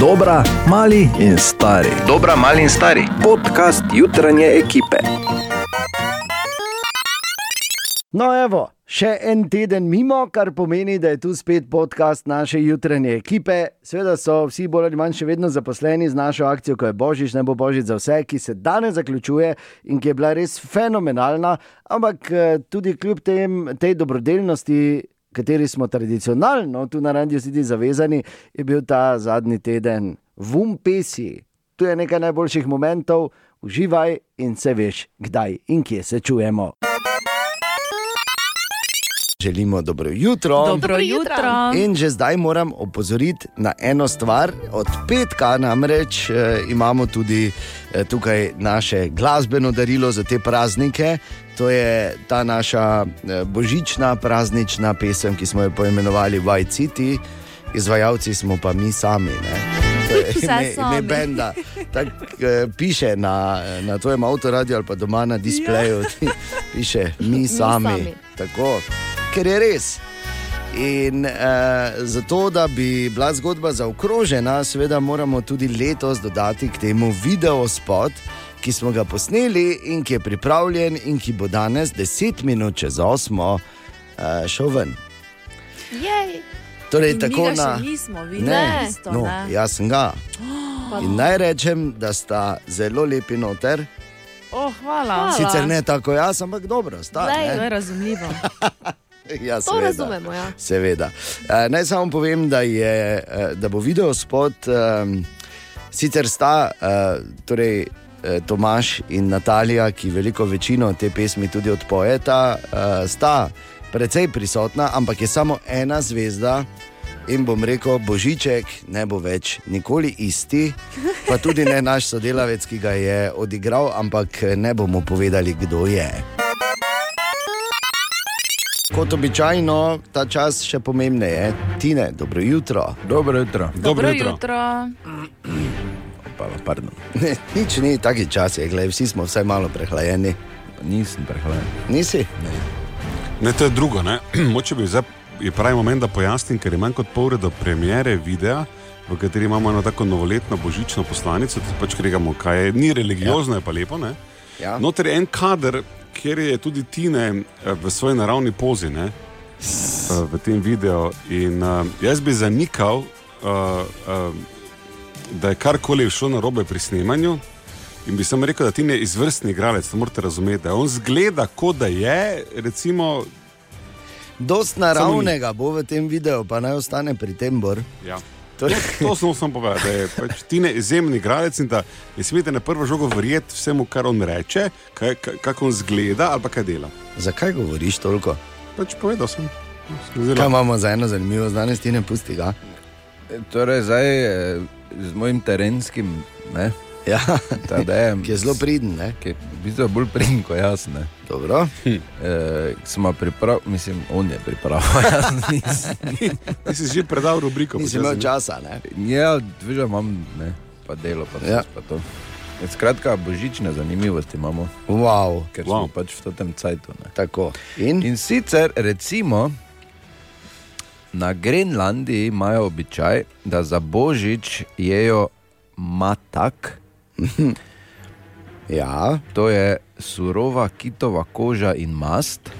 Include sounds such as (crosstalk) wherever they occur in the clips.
Dobra, mali in stari. Dobra, mali in stari. Podcast jutranje ekipe. No, evo, še en teden mimo, kar pomeni, da je tu spet podcast naše jutranje ekipe. Seveda so vsi bolj ali manj še vedno zaposleni z našo akcijo, ko je Božič, ne bo Božič za vse, ki se danes zaključuje in ki je bila res fenomenalna. Ampak eh, tudi kljub tem, tej dobrodelnosti, kateri smo tradicionalno tu na Radio City zavezani, je bil ta zadnji teden vum pesi. Tu je nekaj najboljših momentov, uživaj in se veš, kdaj in kje se čujemo. Želimo dobro jutro. Dobro jutro. In že zdaj moram opozoriti na eno stvar. Od petka namreč eh, imamo tudi eh, tukaj naše glasbeno darilo za te praznike. To je ta naša eh, božična praznična pesem, ki smo jo poimenovali White City, izvajalci smo pa mi sami. Ne? (laughs) Ime, ime benda. Tak, eh, piše na, na tvojem avtoradiu ali pa doma na displeju, piše mi sami. sami. Tako, ker je res. In uh, zato, da bi bila zgodba zaokrožena, seveda moramo tudi letos dodati k temu video spot, ki smo ga posneli in ki je pripravljen, in ki bo danes 10 minut čez 8 uh, šel ven. Jej. Torej, In tako na. nismo videli. Ne, isto, no, ne. jaz sem ga. (gasps) Pa- In naj rečem, da sta zelo lepi noter. Oh, hvala. Hvala. Sicer ne tako jaz, ampak dobro, sta. Glej, ne? to je razumljivo. (laughs) Ja, To seveda. razumemo. Ja. Seveda. E, naj samo povem, da, je, eh, da bo video spot, um, sicer sta uh, torej, eh, Tomaš in Natalija, ki veliko večino te pesmi tudi odpojeta, uh, sta precej prisotna, ampak je samo ena zvezda. In bom rekel, Božiček ne bo več nikoli isti, pa tudi ne naš sodelavec, ki ga je odigral, ampak ne bomo povedali, kdo je. Kot običajno, ta čas še pomembneje. Tine, dobro jutro. Dobro jutro. Dobro jutro. Pa, pardon. (laughs) Ne, nič ni, taki čas je, gled, vsi smo vsaj malo prehlajeni. Nisem prehlajen. Nisi? Ne, to je drugo. ne. (clears throat) Moče bi zdaj je pravi moment, da pojasnim, ker je manj kot pol ure do premjere videa, v kateri imamo eno tako novoletno božično poslanico, da pač gregamo, kaj je. Ni religiozno, ja. je pa lepo. Ne? Ja. Noter je en kader, kjer je tudi Tine eh, v svoji naravni pozi ne? Eh, v tem videu. In uh, jaz bi zanikal, uh, uh, da je karkoli šlo na robe pri snemanju. In bi sem rekel, da ti je izvrstni igralec, to morate razumeti. da On zgleda, kot da je, recimo, Dost naravnega bo v tem videu, pa naj ostane pri tem bor. Ja. Torej, To sem samo povedal, da je pač Tine izjemen igralec in da ne smete na prvo žogo verjeti vsemu, kar on reče, kaj, kaj, kako on zgleda ali pa kaj dela. zakaj govoriš toliko? Pač povedal sem. Kaj Zelo. imamo za eno zanimivo znanost, ti ne pusti ga? Torej, zdaj eh, z mojim terenskim, ne, Ja, tadejem, (laughs) ki je zelo priden, ne? ki je v bistvu bolj pridn kot jaz. Ne. Dobro. E, smo pripravili, mislim, on je (laughs) nisem. Ti si že predal rubriko. Nisi imel časa, ne? Ja, že imam, ne, pa delo, pa, Ja. ja. pa to. E, Skratka, božične zanimivosti imamo, Wow, ker Wow. wow. smo pač v tem cajtu. Ne. tako. In? In sicer, recimo, na Grenlandiji imajo običaj, da za božič jejo matak, (laughs) Ja, to je surova kitova koža in mast,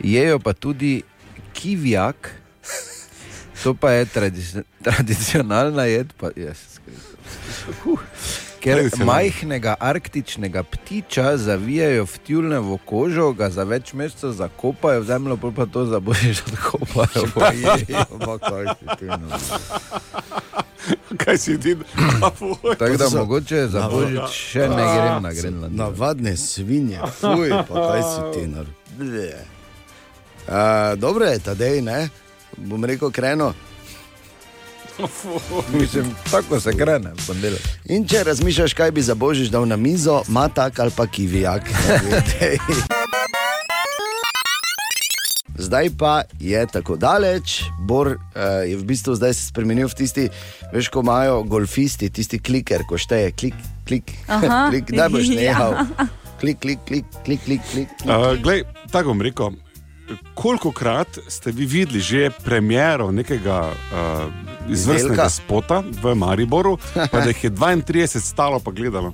jejo pa tudi kivjak, to pa je tradici tradicionalna jed. Pa, yes, Ker majhnega arktičnega ptiča zavijajo v tjulnevo kožo, ga za več mesecev zakopajo v zemljo, pa to za odkopajo. pa jejo, pa kaj si ti, no. Tako da mogoče za božič še ne grem na Grenlandijo. Navadne svinje, fuj, pa kaj si ti nor. Uh, dobro je, tadej, ne? Bom rekel, kreno. (laughs) Mislim, tako se krene, v ponedeljek. In če razmišljaš, kaj bi za božič dal na mizo, ima tak ali pa kivijak. (laughs) Zdaj pa je tako daleč, Bor uh, je v bistvu zdaj se spremenil v tisti, veš, ko imajo golfisti, tisti kliker, ko šteje, klik, klik, Aha. (laughs) klik da boš Ja. nehal. Klik, klik, klik, klik, klik. klik. Uh, glej, tako bom rekel. Koliko krat ste vi videli že premjero nekega uh, izvrstnega Izdelka? spota v Mariboru, pa da jih je 32 stalo pa gledalo?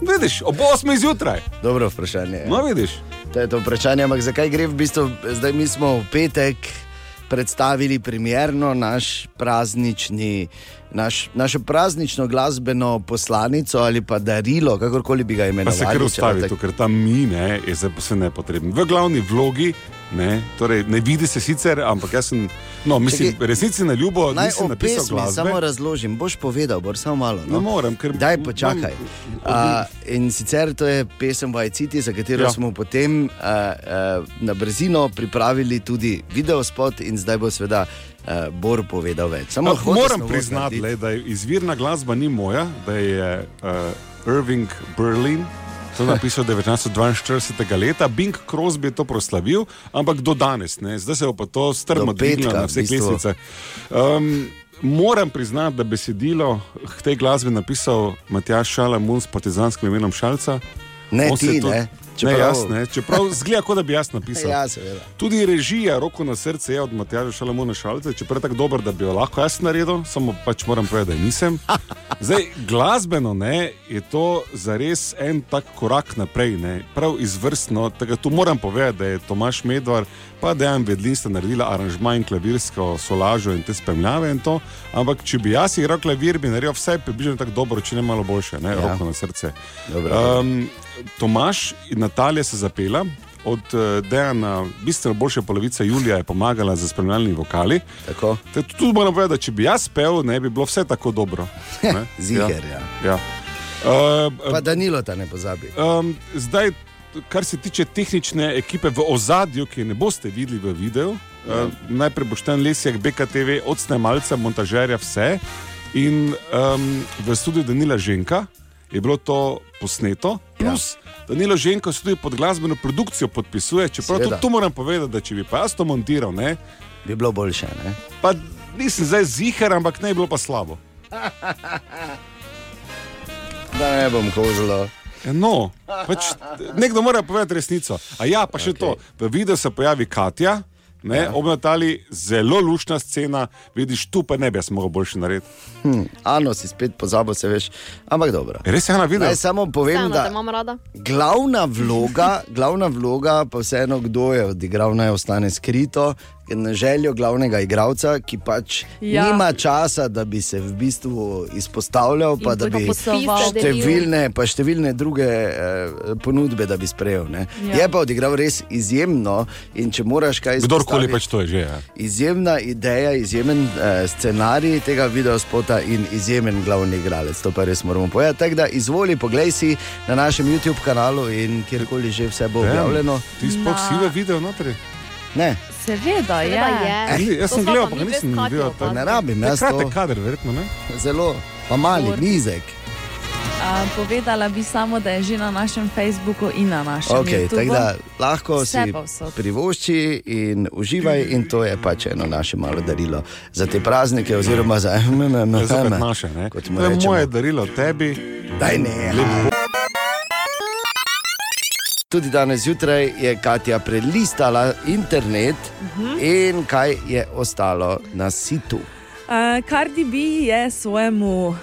Vidiš, ob 8 zjutraj. Dobro vprašanje. No, vidiš. To je to vprašanje, ampak zakaj gre v bistvu, zdaj mi smo v petek predstavili primerno naš praznični. Naš, našo praznično glasbeno poslanico ali pa darilo, kakorkoli bi ga Pa imenovali. se kar ustavi, to, ker tam mi ne, je zdaj posebno nepotrebno. V glavni vlogi, ne, torej, ne vidi se sicer, ampak jaz sem, no, mislim, Čakaj, resnici na ljubo, Naj pesmi glasbe. samo razložim, boš povedal, boš samo malo. Ne morem, ker Daj, počakaj. imam- Uh, in sicer to je pesem Vajciti, za katero Ja. smo potem uh, uh, na brzino pripravili tudi videospot, in zdaj bo seveda uh, Bor povedal več. Samo No, moram priznati, le, da izvirna glasba ni moja, da je uh, Irving Berlin. To je napisal 1942. leta, Bing Crosby je to proslavil, ampak do danes, ne? zdaj se je pa to strmo dvignilo na vse lesnice. Um, moram priznati, da besedilo k tej glasbi napisal Matjaš Šalamun s partizanskim imenom Šalca. Ne On ti, je to- ne. Ne, jaz ne. Čeprav zgleda, kot da bi jaz napisal. (laughs) Ja, seveda. Tudi režija, roko na srce je od Matjaža Šalamona Šalca, čeprav je tako dober, da bi jo lahko jaz naredil, samo pač moram povedati, da nisem. (laughs) Zdaj, glasbeno ne, je to zares en tak korak naprej, ne, prav izvrstno. Tega tu moram povedati, da je Tomaš Medvar, pa Dejan Vedlin sta naredila aranžma in klavirsko solažo in te spremljave in to. Ampak če bi jaz igral klavir, bi naredil vsaj približno tako dobro, če ne malo boljše, ne, Ja. roko na srce. Dobro. Um, Tomaš in Natalija se zapela. Od uh, Dejana, bistveno boljša polovica Julija je pomagala za spremljalni vokali. Tako, Te, tudi moram povedati, da če bi jaz pel, ne bi bilo vse tako dobro. (laughs) ziger. Ja. Ja. Ja. Uh, Pa Danilo ta ne pozabi. um, zdaj, kar se tiče tehnične ekipe v ozadju, ki je ne boste videli v videu, Ja. uh, najprej bošten Lesjak, BKTV, od snemalca, montažerja, vse. In um, v studiu Danila Ženka je bilo to posneto, plus ja. Danilo Ženko se tudi pod glasbeno produkcijo podpisuje. Čeprav Seveda. tudi tu moram povedati, da če bi pa jaz to montiral, ne, Bi bilo boljše. Ne? pa nisem zdaj ziger, ampak ne bi bilo pa slabo. (laughs) Da ne bom kožilo. No, pač, nekdo mora povedati resnico. A ja, pa še okay. to. V videu se pojavi Katja, ne, ja. ob Natali, zelo lušna scena, vidiš, tu pa ne bi jaz mogel boljše narediti. Hm, Ano si spet pozabil, se veš. Ampak dobro. Res je na videu. Naj samo povem, te da imam rada. glavna vloga, glavna vloga, pa vseeno kdo je odigral, naj ostane skrito. Željo glavnega igralca, ki pač ja. Ja. nima časa, da bi se v bistvu izpostavljal, pa In da bi številne, pa številne druge eh, ponudbe, da bi sprejel. ne. Ja. Je pa odigral res izjemno in če moraš kaj Kdorkoli izpostaviti- pač to je že. Ja. Izjemna ideja, izjemen eh, scenarij tega videospota in izjemen glavni igralec. To pa res moramo povedati. Tako da izvoli, poglej si na našem YouTube kanalu in kjerkoli že vse bo objavljeno. Ti sploh si v videu notri? Ne, Seveda Seveda je. je. Ni, jaz To sem gledal, pa nisem videl. To- ne rabim jaz Kratek kader, verjetno ne. Zelo, pa mali, Bor. nizek. A, povedala bi samo, da je že na našem Facebooku in na našem Okay, YouTubu. tako da lahko Vse si povsod. privošči in uživaj, in to je pač eno naše malo darilo za te praznike, oziroma za (laughs) MMM. Ja, naše, ne. Kot mu To je moje darilo tebi. Daj ne. Tudi danes zjutraj je Katja prelistala internet uh -huh. in kaj je ostalo na situ. Uh, Cardi B je svojemu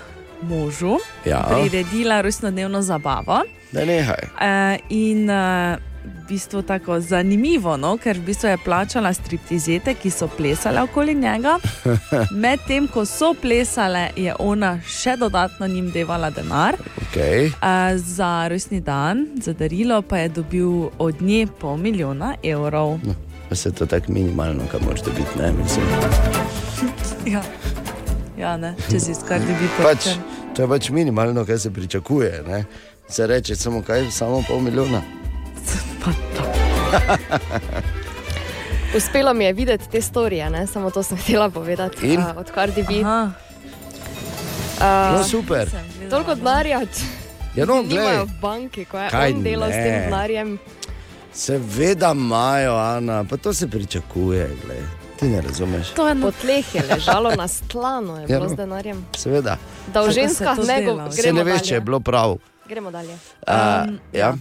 možu Ja. priredila rojstnodnevno zabavo. Da nehaj. Uh, in uh, v bistvu tako zanimivo, no? ker v bistvu je plačala striptizete, ki so plesale okoli njega. (laughs) Medtem ko so plesale, je ona še dodatno njim devala denar. Okay. Uh, za rojstni dan, za darilo pa je dobil od nje pol milijona evrov. No, pa se to tako minimalno, kam moraš biti, ne mislim. (laughs) Ja, ja ne, če si skrbi biti Pač, to je pač minimalno, kar se pričakuje. Ne? Se reče samo kaj, samo pol milijona. (laughs) Uspelo mi je videti te storije, ne? samo to sem htela povedati. In? Uh, od Cardi B. Aha, No, Uh, super. toliko denarja, Ja, no, glej, v banki, ko je Kaj on delal s ne? tem denarjem. seveda imajo, Ana, pa to se pričakuje. Glej. Ti ne razumeš. To je no, tleh je ležalo na stlanu, je Ja, bilo no. z denarjem. Seveda. Da se ženskah ne ne veš, če je bilo prav. Gremo dalje. Uh, Um, ja.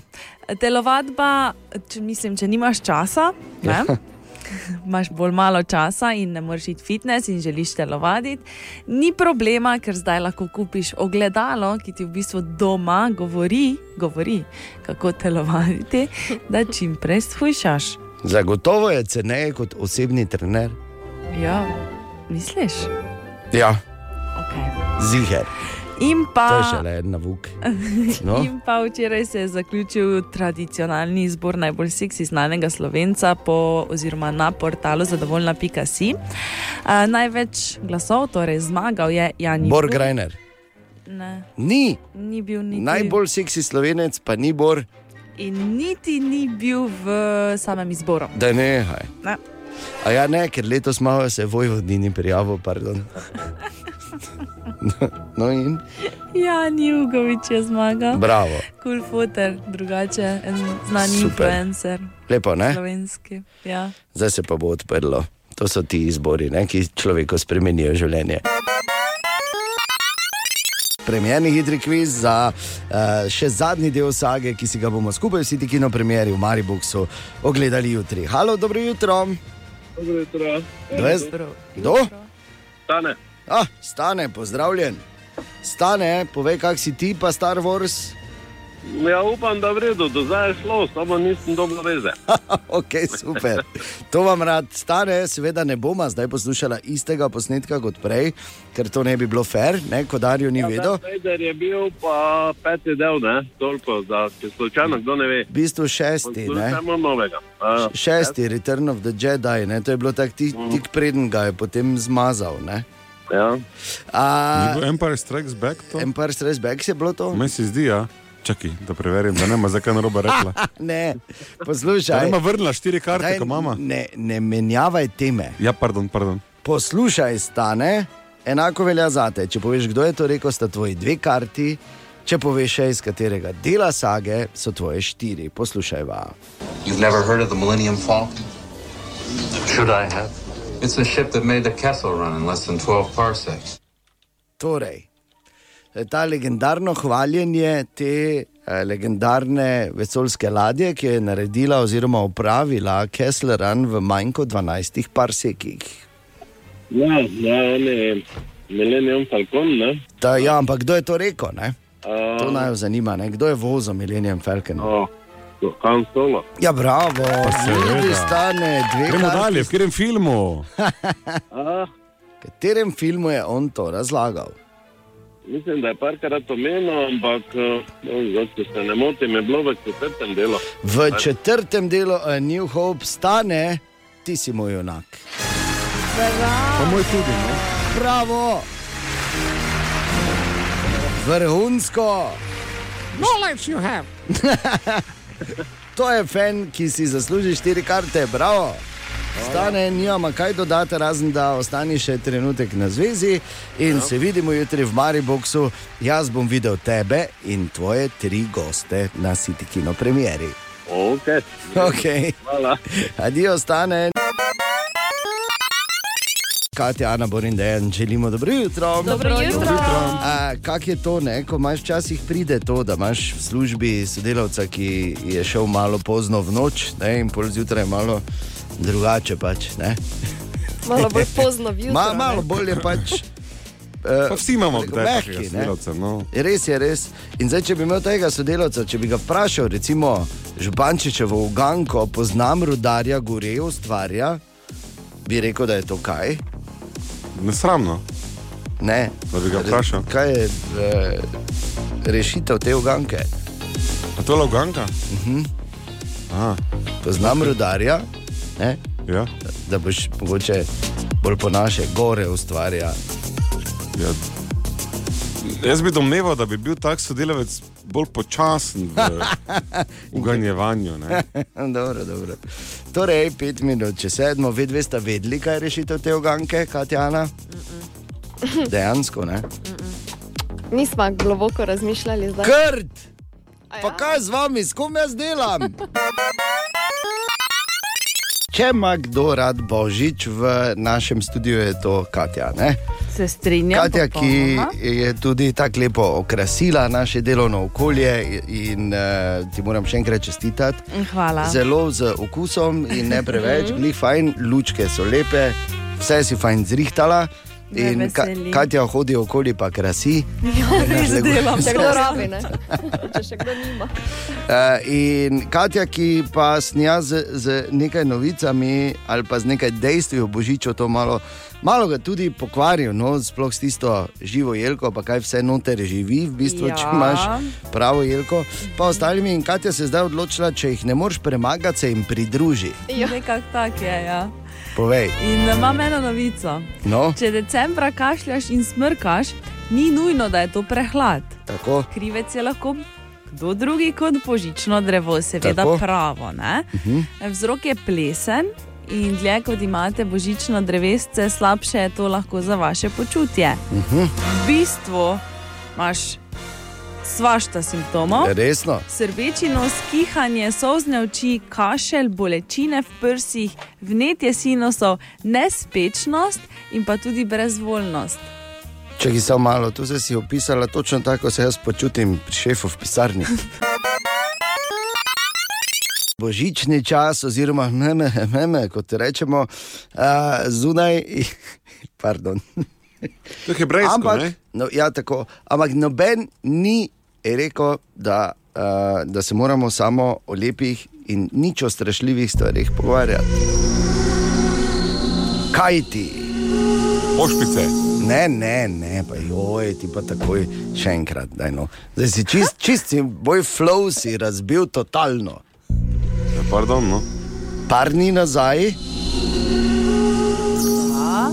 Telovadba, če, mislim, če nimaš časa, ne? (laughs) imaš bolj malo časa in ne moreš iti fitness in želiš telovaditi, ni problema, ker zdaj lahko kupiš ogledalo, ki ti v bistvu doma govori, govori kako telovaditi, da čim prej shujšaš. Zagotovo je ceneje kot osebni trener. Ja, misliš? Ja, Okay. ziger. In To pa. je šele en navuk. No. (laughs) In pa včeraj se je zaključil tradicionalni izbor najbolj seksi znanega slovenca po, oziroma na portalu zadovoljna.si. Uh, največ glasov, torej zmagal je Jan Bor Juh. Grajner. Ne, Ni ni bil niti, najbolj seksi slovenec, pa ni Bor, in niti ni bil v samem izboru. da ne haj. Ne. A ja, ne, ker letos malo se je vojvodini prijavil, pardon. (laughs) No in Jan Jugovič je zmagal. bravo, Cool footer, drugače, en znani Super. influencer, lepo ne. slovenski. Ja. Zdaj se pa bo odprlo. To so ti izbori, ne, ki človeku spremenijo življenje. Premjerni hitri kviz za uh, še zadnji del sage, ki si ga bomo skupaj vsi ti kino premjeri v Mariboku ogledali jutri. Halo, dobro jutro. Dobro jutro. Kdo je Ah, stane, pozdravljen. Stane, povej, kak si ti, pa Star Wars. Ja, upam, da v redu, do zdaj je šlo, samo nisem dobro veze. (laughs) ok, super. To vam rad stane, seveda ne bomo zdaj poslušala istega posnetka kot prej, ker to ne bi bilo fair, ne, ko Darijo ni vedel. Vader je bil pa peti del, ne, toliko, da če slučajno kdo ne ve. V bistvu šesti, ne. Novega. A, Šesti, Return of the Jedi, ne? to je bilo tako tik, tik preden ga je potem zmazal. Ne? Ja. A, Empire Strikes Back to? Empire Strikes Back je bilo to? Meni se zdi, ja. Čakaj, da preverim, da ne ima zakaj narobe rekla. (laughs) Ne, Da poslušaj. ne ima vrnila štiri karte, daj, kot mama. Ne, ne menjavaj teme. Ja, pardon, pardon. Poslušaj, stane, enako velja za te. Če poveš, kdo je to rekel, sta tvoji dve karti. Če poveš, še iz katerega dela sage, so tvoje štiri. Poslušaj, va. You've never heard of the Millennium Falcon? Should I have? It's a ship that made the Kessel run in less than 12 parsecs. Torej, ta legendarno hvaljenje te eh, legendarne vesoljske ladje, ki je naredila oziroma upravila Kessleran v manj kot 12 parsekih. Ja, ja, on je Millennium Falcon, ne? Ta, ja, ampak kdo je to rekel? Ne? A, To naj jo zanima, ne? kdo je vozil Millennium Falcon. o, Han Solo. Ja, bravo, ljudi stane dve Gremo karti. dalje, v katerem filmu? (laughs) V katerem filmu je on to razlagal? mislim, da je parkrat omenil, ampak no, če se ne motim, je bilo v četrtem delu. V četrtem delu A New Hope stane, ti si moj junak. Pa moj tudi, no? Bravo! Vrhunsko! Knowledge you have. (laughs) To je fan, ki si zasluži štiri karte, bravo. Stane, nima kaj dodati, razen da ostani še trenutek na zvezi in se vidimo jutri v Mariboku. Jaz bom videl tebe in tvoje tri goste na City Kino premieri. Ok, Okay. hvala. Adijo, stane. Katja, Ana, Borin, Dejan, želimo dobro jutro. Dobro jutro. A, kak je to, ne? ko imaš včasih pride to, da imaš v službi sodelavca, ki je šel malo pozno v noč ne? in pol zjutraj malo drugače. Pač, ne? Malo bolj (laughs) pozno vjutraj. Ma, malo bolje pač. Pa Uh, vsi imamo mehki, sodelavca, no. Res je, res. In zdaj, če bi imel tega sodelavca, če bi ga vprašal, recimo Župančičevo uganko, poznam rudarja, gore ustvarja, bi rekel, da je to kaj. Nesramno, Ne. da bi ga vprašal. Kaj je e, rešitev te uganke? A to je Loganka? Mhm. Aha, Poznam rudarja, ne? ja. da boš mogoče bolj po naše gore ustvarja. Ja. (laughs) Jaz bi domneval, da bi bil tak sodelavec bolj počasen v (laughs) uganjevanju. ne. (laughs) dobro, dobro. Torej, pet minut, če sedmo, ve dve sta vedeli, kaj je rešitev te uganke, Katjana? Dejansko ne. Nismo globoko razmišljali zdaj. Krt! A Pa ja? kaj z vami, s kom jaz delam? Če ima kdo rad božič v našem studiu, je to Katja. Ne? Se strinjam. Katja, ki popolnoma. je tudi tako lepo okrasila naše delovno okolje, in uh, ti moram še enkrat čestitati. Hvala. Zelo z okusom in ne preveč, glih fajn, lučke so lepe, vse si fajn zrihtala. In ka. Katja hodi okoli, pa krasi. (laughs) Ja, delam. Kdo rabi, ne? Če še kdo nima. Uh, in Katja, ki pa snija z, z nekaj novicami ali pa z nekaj dejstvi o Božiču, to malo, malo ga tudi pokvarijo, no, sploh s tisto živo jelko, pa kaj vse noter živi, v bistvu, ja. če imaš pravo jelko. Pa ostalimi in Katja se je zdaj odločila, če jih ne moreš premagati, se jim pridruži. Ja. Nekako tak je. Ja. Povej. In imam eno novico. No, Če decembra kašljaš in smrkaš, ni nujno, da je to prehlad. tako. Krivec je lahko kdo drugi kot božično drevo, seveda Tako. pravo. Ne? Mhm. Vzrok je plesen. In dlje kot imate božično drevesce, slabše je to lahko za vaše počutje. Mhm. V bistvu imaš svašta simptomov. Resno. Srbeči nos, kihanje, solzne oči, kašelj, bolečine v prsih, vnetje sinusov, nespečnost in pa tudi brezvoljnost. Če ki samo malo, tu si opisala točno tako, se jaz počutim pri šefu v pisarni. (laughs) Božični čas, oziroma meme, meme kot rečemo, uh, zunaj, (laughs) pardon. To je hebrejsko, ampak, ne? no, ja, tako, ampak noben ni rekel, da, uh, da se moramo samo o lepih in nič o strašljivih stvarih pogovarjati. Kaj ti? Ošpice. Ne, ne, ne, pa joj, ti pa takoj še enkrat. Daj, no. Zdaj si čist, (laughs) čist si boj flow si razbil totalno. Ja, pardon, no. Par dni nazaj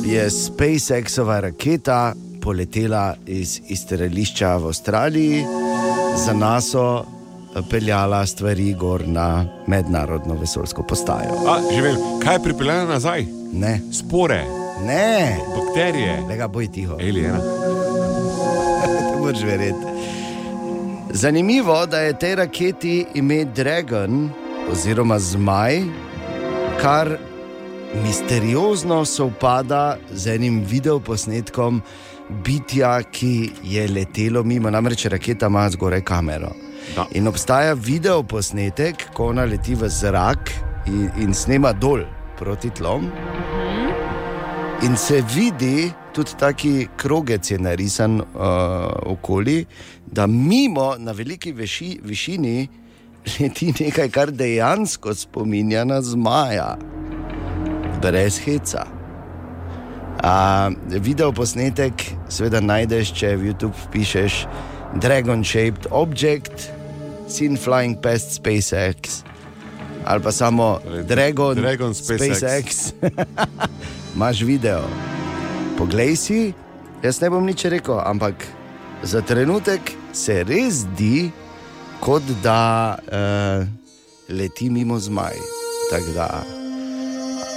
je SpaceX-ova raketa poletela iz izstrelišča v Avstraliji, za NASA peljala stvari gor na mednarodno vesoljsko postajo. A, živim, kaj je pripeljalo nazaj? Ne, Spore, ne, bakterije, lega boj tiho. alijena. Ne (laughs) moreš verjeti. Zanimivo, da je tej raketi ime Dragon oziroma Zmaj, kar misteriozno sovpada z enim videoposnetkom bitja, ki je letelo mimo, namreč raketa ima zgoraj kamero. Da. In obstaja videoposnetek, ko ona leti v zrak in, in snema dol proti tlom. In se vidi, tudi taki krogec je narisan uh, okoli, da mimo na veliki veši, višini leti nekaj, kar dejansko spominja na zmaja, brez heca. Uh, video posnetek, seveda najdeš, če v YouTube pišeš Dragon Shaped Object, Sin Flying Past SpaceX ali pa samo Torej, Dragon, Dragon SpaceX. SpaceX. (laughs) Imaš video. Poglej si, jaz ne bom nič rekel, ampak za trenutek se res zdi, kot da uh, leti mimo zmaj. Tako da,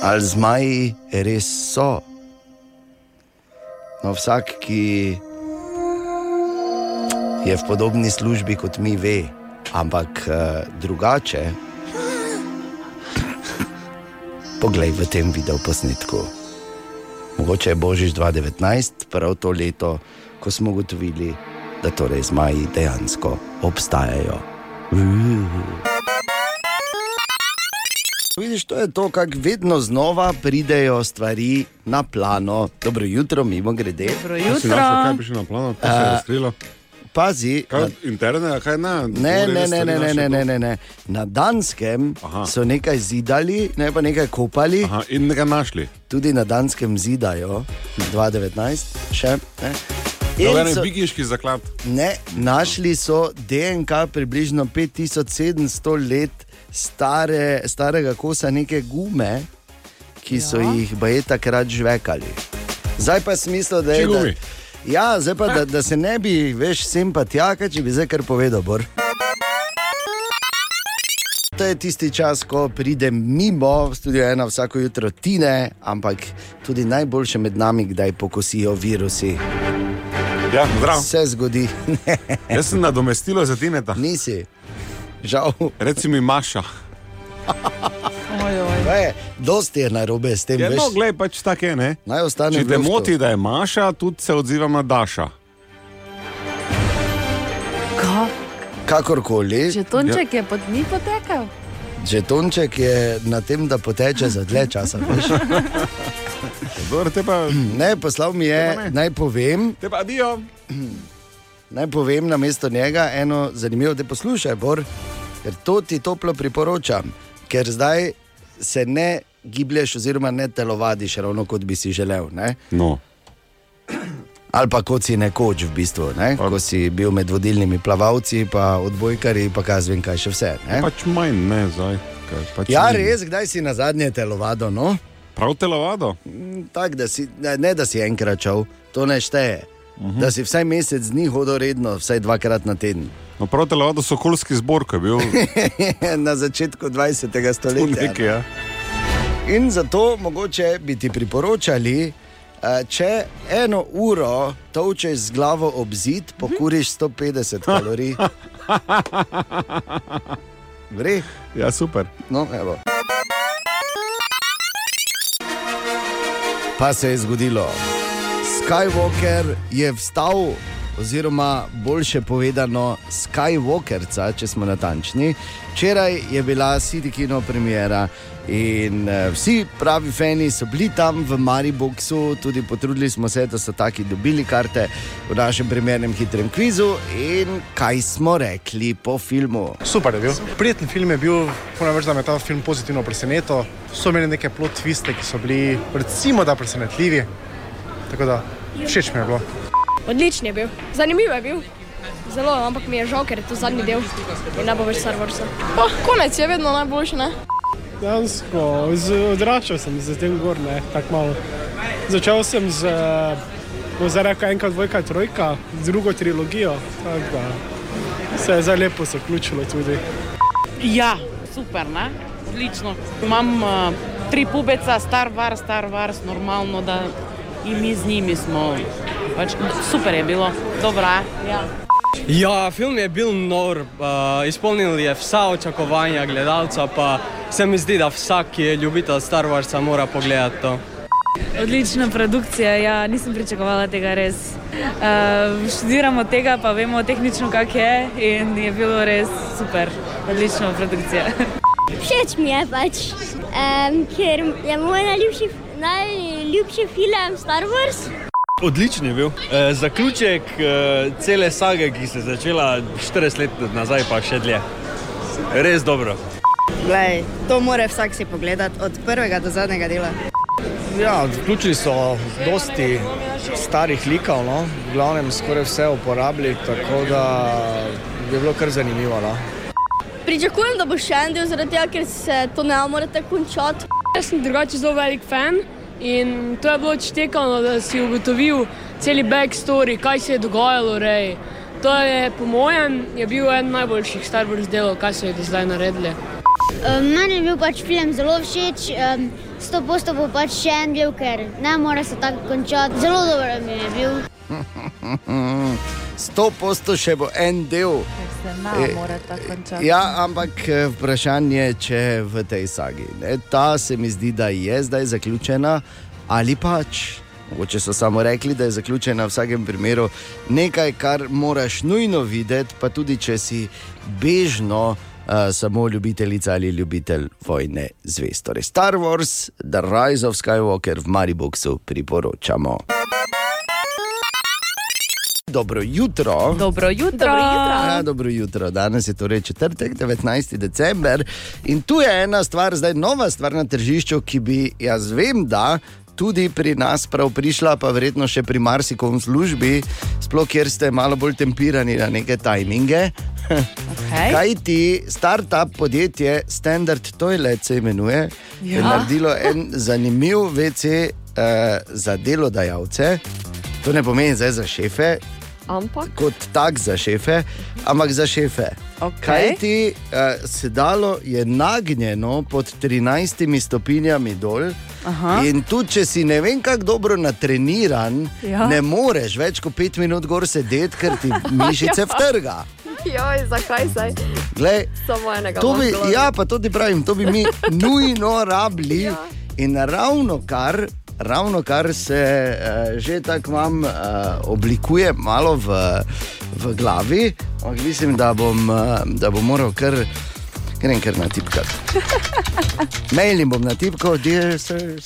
ali zmaji res so. No, vsak, ki je v podobni službi kot mi, ve, ampak uh, drugače. Poglej v tem videoposnetku. Mogoče je Božič 2019, prav to leto, ko smo ugotovili, da torej zmaji dejansko obstajajo. Vidiš, to je to, kako vedno znova pridejo stvari na plano. Dobro jutro, mimo grede. Dobro Kaj jutro. našel, kaj piše na planu, kaj se je A, razkrilo? Pazi, Kaj, na, interne, kaj ne? ne, ne, ne, ne, ne, ne, ne, tu? ne, ne. Na Danskem Aha. so nekaj zidali, ne pa nekaj kopali. Aha, in nekaj našli. tudi na Danskem zidajo, 2019, še. Ne? Je so- zaklad. Ne, našli so DNK približno 5700 let stare, starega kosa neke gume, ki so Ja. jih baje takrat žvekali. Zdaj pa smisel, da je. Da, gumi? ja, zdaj pa da, da se ne bi več sem pa tja, če bi zdaj kar povedal. Bor. To je tisti čas, ko pridem mimo, v studio ena vsako jutro tine, ampak tudi najboljše med nami, kdaj pokosijo virusi. Ja, zdrav. Se zgodi, (laughs) Jaz sem nadomestilo za Tineta. nisi, žal. Reci mi Maša. Oj, oj. Je? Dosti je narobe s tem. Ja, veš. no, glej, pač tako je. Ne? Naj ostane Če te moti, da je Maša, tudi se odzivam na Daša. Ka? Kakorkoli, Žetonček je pod njim potekal. žetonček je na tem, da poteče za dlje časa. te pa, Ne, poslal mi je, naj povem, te pa adijo. (clears throat) naj povem na mesto njega eno zanimivo, da poslušaj, Bor, ker to ti toplo priporočam, ker zdaj se ne giblješ, oziroma ne telovadiš, ravno kot bi si želel. Ne? No. Ali pa kot si nekoč, v bistvu, ne? ko si bil med vodilnimi plavalci, pa odbojkari, pa kaj zvem, kaj še vse. Ne? Pač manj, ne, zdaj. Kaj, pač Ja, ni. res, kdaj si na zadnje telovado? No? Prav telovado. Tak, da si, ne, ne, da si enkrat šel, to ne šteje. Uh -huh. Da si vsaj mesec dni hodil redno, vsaj dvakrat na teden. No, prav telovado so okoljski zbor, ki je bil (laughs) na začetku 20. tu stoletja. nekaj. Ja. In zato mogoče bi ti priporočali, če eno uro točeš z glavo ob zid, pokuriš 150 kalorij. (laughs) Gre, ja, super. no, evo. Pa se je zgodilo. Skywalker je vstal, oziroma boljše povedano, Skywalkerca, če smo natančni. Včeraj je bila City Kino premjera in uh, vsi pravi fani so bili tam v Mariboku, tudi potrudili smo se, da so taki dobili karte v našem primernem hitrem kvizu. In kaj smo rekli po filmu? Super je bil. Prijeten film je bil, reči, da me je ta film pozitivno presenetil. So imeli neke plot twiste, ki so bili, recimo, da presenetljivi. Tako da všeč mi je bilo. Odličen je bil, zanimiv je bil. Zelo, ampak mi je žal, ker je to zadnji del in ne bo več Star Warsa. Oh, konec je vedno najboljši, ne? Dejansko odraščal sem z tem gor, ne, tako malo. Začel sem z, bo zdaj rekel, enkrat, dvojka, trojka, z drugo trilogijo, tako da se je zdaj lepo zaključilo tudi. Ja, super, ne? odlično. Imam uh, tri pubeca, Star Wars, Star Wars, normalno, da in mi z njimi smo. Pač, super je bilo, dobro. Ja. Ja, film je bil nor, uh, izpolnil je vsa očakovanja gledalca, pa se mi zdi, da vsak, ki je ljubitelj Star Warsa, mora pogledati to. Odlična produkcija, ja, nisem pričakovala tega res. Uh, študiramo tega, pa vemo tehnično, kak je in je bilo res super, odlična produkcija. Všeč mi je pač, um, ker je moj najljubši, najljubši film Star Wars. Odličen je bil. E, zaključek e, cele sage, ki se je začela 40 let nazaj, pa še dlje. Res dobro. Glej, to mora vsak si pogledati, od prvega do zadnjega dela. Ja, vključili so dosti starih likov, no? v glavnem skoraj vse uporabili, tako da je bilo kar zanimivo. No? Pričakujem, da bo še en del, zaradi tega, ker se to ne more tako končati. Jaz sem drugače zelo velik fan in to je bilo odštekano, da si ugotovil cel backstory, kaj se je dogajalo. Rej. To je, po mojem, je bil en najboljših Star Wars delov, kaj so jih do zdaj naredili. Um, meni je bil pač film zelo všeč, um, sto posto bo pač še en del, ker ne more se tako končati. Zelo dobro mi je bil. (laughs) Sto posto še bo en del. Se E, končati. Ja, ampak eh, vprašanje je, če v tej sagi. Ne, ta se mi zdi, da je zdaj zaključena, ali pač. Mogoče so samo rekli, da je zaključena v vsakem primeru nekaj, kar moraš nujno videti, pa tudi če si bežno uh, samo ljubiteljica ali ljubitelj vojne zvezd. Torej Star Wars, The Rise of Skywalker v Mariboku priporočamo. Dobro jutro. Dobro jutro. Dobro jutro. Ja, dobro jutro. Danes je torej četrtek, 19. december. In tu je ena stvar, zdaj nova stvar na tržišču, ki bi jaz vem, da tudi pri nas prav prišla, pa verjetno še pri marsikom službi, sploh kjer ste malo bolj tempirani na neke tajminge. Okay. Kaj ti start-up podjetje Standard Toilet se imenuje, ja. je naredilo en zanimiv VC uh, za delodajalce. To ne pomeni zdaj za šefe, Ampak kot tak za šefe, ampak za šefe. Okay. Kaj ti uh, sedalo je nagnjeno pod 13 stopinjami dol. Aha. In tudi, če si ne vem, kako dobro natreniran, Ja. ne moreš več kot 5 minut gor sedeti, ker ti (laughs) mišice Ja. vtrga. Joj, zakaj zdaj? Glej, Samo enega. To bi, ja, pa to ti pravim, to bi mi (laughs) nujno rabili. ja. In ravno kar, ravno kar se uh, že tako vam uh, oblikuje, malo v, v glavi, ampak mislim, da bom, uh, da bom moral kar, grem kar natipkati. (laughs) Mail jim bom natipkal, dear sirs,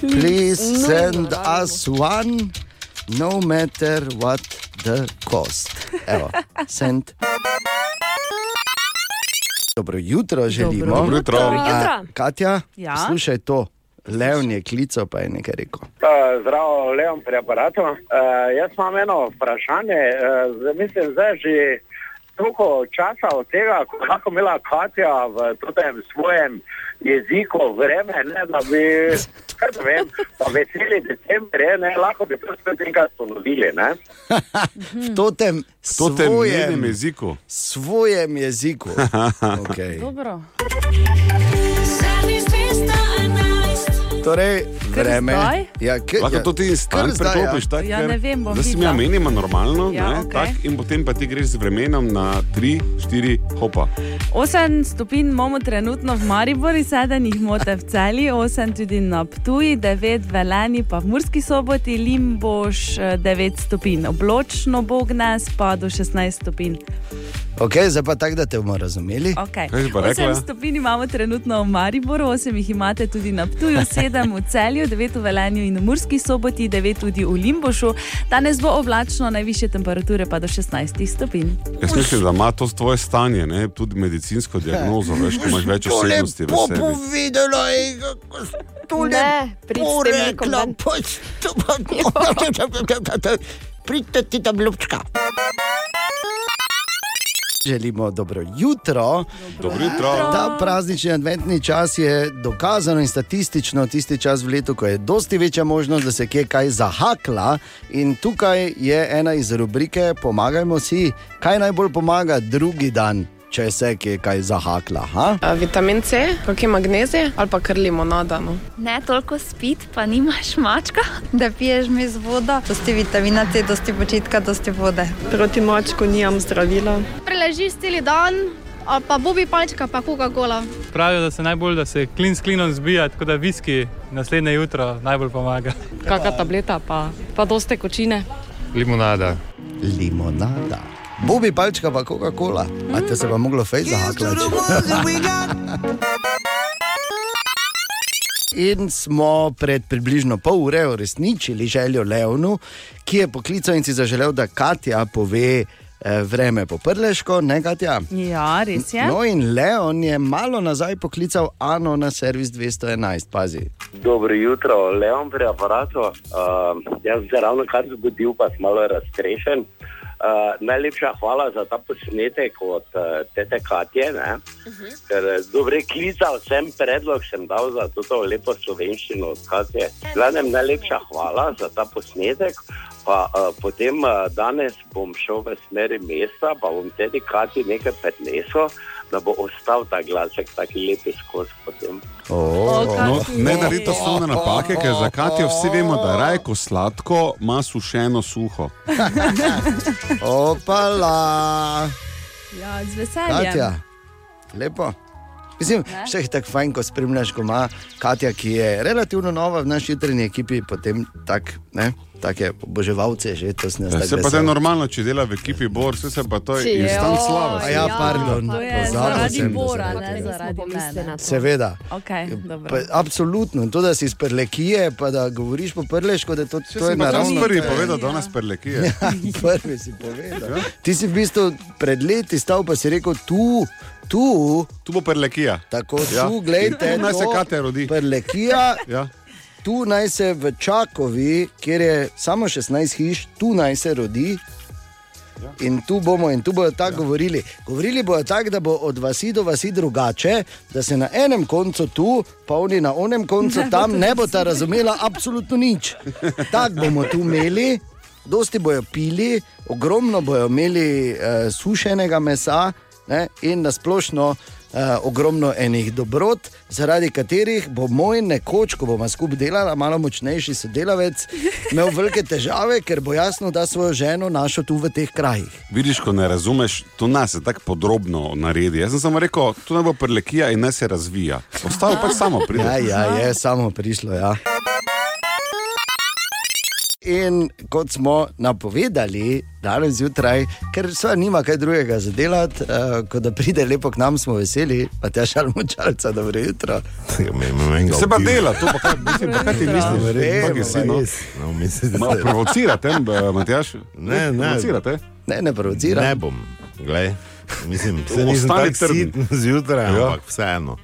please Nujno send rabimo. us one, no matter what the cost. Evo, send. Dobro jutro želimo. Dobro jutro. Dobro A, jutro. Katja, Ja? slušaj to. Leon je klical, pa je nekaj rekel. Uh, zdravo, Leon pri aparatu. Uh, jaz imam eno vprašanje. Uh, mislim, zdaj že toliko časa od tega, ko je lahko imela Katja v tem svojem jeziku vreme, ne, da bi, kaj da vem, pa veseli decembr, ne, lahko bi to spet enkrat ponovili. Ne? V (laughs) totem, totem svojem, jeziku. svojem jeziku. (laughs) Okay. Dobro. Torej, vreme. zdaj? Ja, k, Lahko ja, to ti stan zdaj, preklopiš, ja. tako Ja, ne vem, bom da si mi videla. menimo normalno, Ja, ne, okej. tak, in potem pa ti greš z vremenom na 3, 4, hopa. 8 stopinj imamo trenutno v Mariboru, 7 jih mote v celi, 8 tudi na Ptuji, 9 v Veleni, pa v Murski soboti, Limboš 9 stopinj, obločno bo gnes pa do 16 stopinj. Okay, zdaj pa tako, da te bomo razumeli. Okay. Kaj si pa rekla? 8 stopinj imamo trenutno v Mariboru, 8 jih imate tudi na Ptuju, 7 (laughs) v Celju, 9 v Velenju in v Murski soboti, 9 tudi v Limbošu. Danes bo oblačno, najviše temperature pa do 16 stopinj. Jaz mislim, da ima to tvoje stanje, ne, tudi medicinsko diagnozo, veš, ko imaš več osebnosti v sebi. povedala, Ne, prid s tem nekom ven. Pridite ti tam ljubčka. Želimo dobro jutro. Dobro jutro. Ta praznični adventni čas je dokazano in statistično tisti čas v letu, ko je dosti večja možnost, da se kje kaj zahakla. In tukaj je ena iz rubrike Pomagajmo si, kaj najbolj pomaga drugi dan, če se kje kaj zahakla. Ha? A, vitamin C, kakšne magnezije ali pa kar limonada. No. Ne toliko spit, pa nimaš mačka, da piješ mi z vodo. Dosti vitamina C, dosti počitka, dosti vode. Proti mačku nimam zdravila. Preležiš cel dan, ali pa bobi palčka, pa Coca-Cola. Pravijo, da se najbolj, da se klin s klinom zbija, tako da viski naslednje jutro najbolj pomaga. Kakšna tableta, pa, pa doste kočine. Limonada. Limonada. Bobi palčka pa Coca-Cola, a te se pa moglo fejs zahaklati. (laughs) In smo pred približno pol ure uresničili željo Leonu, ki je poklical in si zaželel, da Katja pove eh, vreme po prleško, ne Katja. Ja, res je. No, in Leon je malo nazaj poklical Ano na servis 211, pazi. Dobro jutro, Leon pri aparatu. Uh, jaz se ravno kar zbudil, pa sem malo raztrešen. Uh, najlepša hvala za ta posnetek od uh, tete Katje. ne. Ker eh, dobro klical sem predlog, sem dal za to lepo slovenščino od Katje. Glavnem, najlepša hvala za ta posnetek. Pa, uh, potem uh, danes bom šel v smeri mesta, pa bom tedi Katji nekaj prinesel, da bo ostal ta glasek tako lep skozi potem. No, ne naredite osnovne napake, ker za Katijo vsi vemo, da raje ko sladko, ima sušeno suho. (laughs) Opala. Ja, z veseljem. Katja, lepo. Mislim, še je tako fajn, ko spremljaš, ko ima Katja, ki je relativno nova v naši jutranji ekipi, potem tak, ne, take oboževalce že to sne Ja, se pa to je normalno, če dela v ekipi Bor, vse se pa to je instant slava. A ja, pardon, To je zaradi sem, Bora, ne zaradi mene. Seveda. Okay, dobro. Pa, absolutno, in to, da si iz prlekije, pa da govoriš po prleško, da to, to je pa danes naravno. prvi povedal, da nas perlekije. Ja, (laughs) prvi si povedal. Ti si v bistvu pred leti stal, pa si rekel, tu, tu. Tu bo prlekija. Tako, Ja. tu, gledajte. Tu naj se Katja rodi. Prlekija. Ja. Tu naj se v Čakovi, kjer je samo 16 hiš, tu naj se rodi. In tu bomo, in tu bodo tako ja. govorili. Govorili bodo tako, da bo od vasi do vasi drugače, da se na enem koncu tu, pa oni na onem koncu Ne tam, ne bo ta razumela absolutno nič. Tako bomo tu imeli, dosti bojo pili, ogromno bojo imeli uh, sušenega mesa ne, in nasplošno. Ogromno enih dobrot, zaradi katerih bo moj nekoč, ko bomo skupaj delali, malo močnejši sodelavec, imel velike težave, ker bo jasno, da svojo ženo našel tu v teh krajih. Vidiš, ko ne razumeš, to nas je tako podrobno naredi. Jaz sem samo rekel, to ne bo prelekija in ne se razvija. Ostalo pač samo pride. Ja, ja, je samo prišlo. Ja. In kot smo napovedali danes zjutraj, ker so nima kaj drugega za delati, uh, kot da pride lepo k nam, smo veseli, pa te šalmo čalca, dobro jutro. Se pa dela, to pa kaj, mislim, pa kaj ti misliš, Ja, verjetno, si, no. No, mislim, Malo provocirate, eh, Matjaš? Ne, ne. Provocirate? Ne, ne provocira. Ne bom, glej. Mislim, se nisem Ostani tako trden. sit zjutraj, Ja. ampak vseeno.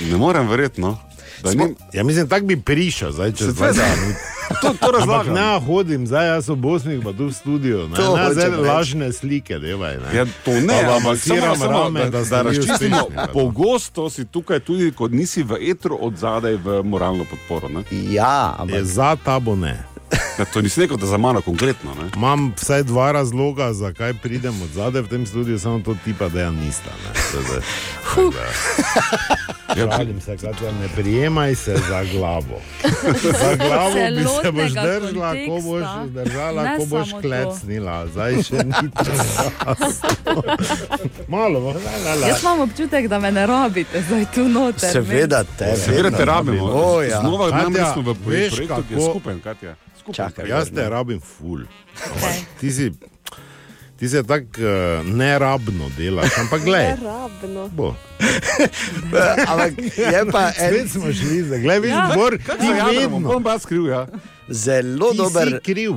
Ne morem verjetno. Smo, ni- ja, mislim, tako bi prišel, zdaj čez Seveda. 20 minut. To, to razlagam. Ne hodim, zdaj jaz v Bosni, pa tu v studiu. Ne, To ne zdaj lažne slike, devaj. Ne. Ja, to ne, Pa ampak samo, samo rame, da, da razčistimo. Pogosto si tukaj tudi, ko nisi v etru od zadaj v moralno podporo. Ne? Ja, ampak Je za tabo ne. (laughs) Ja, to nisi rekel, da za mano konkretno. Ne? Imam vsaj dva razloga, zakaj pridem od zadaj v tem studiu, samo to tipa, da ja nista. Ne. To je zdaj- tako da- se, Katja, ne prijemaj se za glavo. Za glavo bi se boš držala, ko boš držala, Ne ko boš klecnila. Zdaj še ni čas. Malo, la, la, la. Jaz imam občutek, da me ne rabite zdaj tu noter. seveda te, Seveda te rabimo. O, ja. Znova namreč smo v veš, projektu, ki je kako- skupen, Katja. Skupaj. Čakaj, Jaz te rabim ful. Ti si, ti si tako uh, nerabno delaš, ampak gledaj. Rabno. Bo. (laughs) Ampak je pa (laughs) Spet en smo šli, zdaj gledaj, vidiš, Ja. Bor, ti vedno. Bom pa jaz kriv, ja. zelo Ti dober si kriv.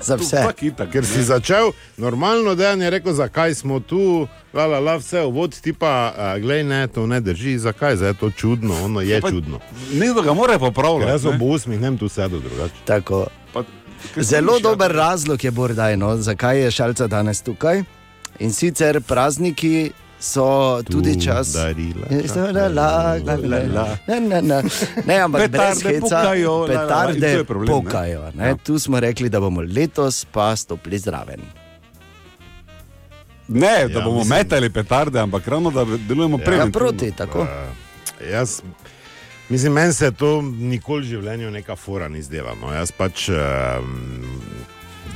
Za vse. Tak itak, Ker si začel normalno dejanje, rekel, zakaj smo tu, la, la, la, vse uvod, ti pa, glej, ne, to ne drži, zakaj, zdaj je to čudno, ono je pa- čudno. Nekdo ga mora popravljati. jaz ne. ob osmih ne vem tu sedel drugače. Tako. Pa- Zelo slišiš, ja. dober razlog je Bordaj, no, zakaj je šalca danes tukaj. In sicer prazniki so tudi Tu čas. darila, La, la, la, la. Ne, ne, ne. ampak brez Petarde heca, pokajo, petarde je problem, ne? pokajo. Ne? Ja. Tu smo rekli, da bomo letos pa stopili zraven. Ne, da Ja, bomo mislim- metali petarde, ampak ravno da delujemo Ja, preventivno. proti, tako. Uh, jaz, mislim, meni se to nikoli v življenju neka fora ni zdela. No. Jaz pač. Uh,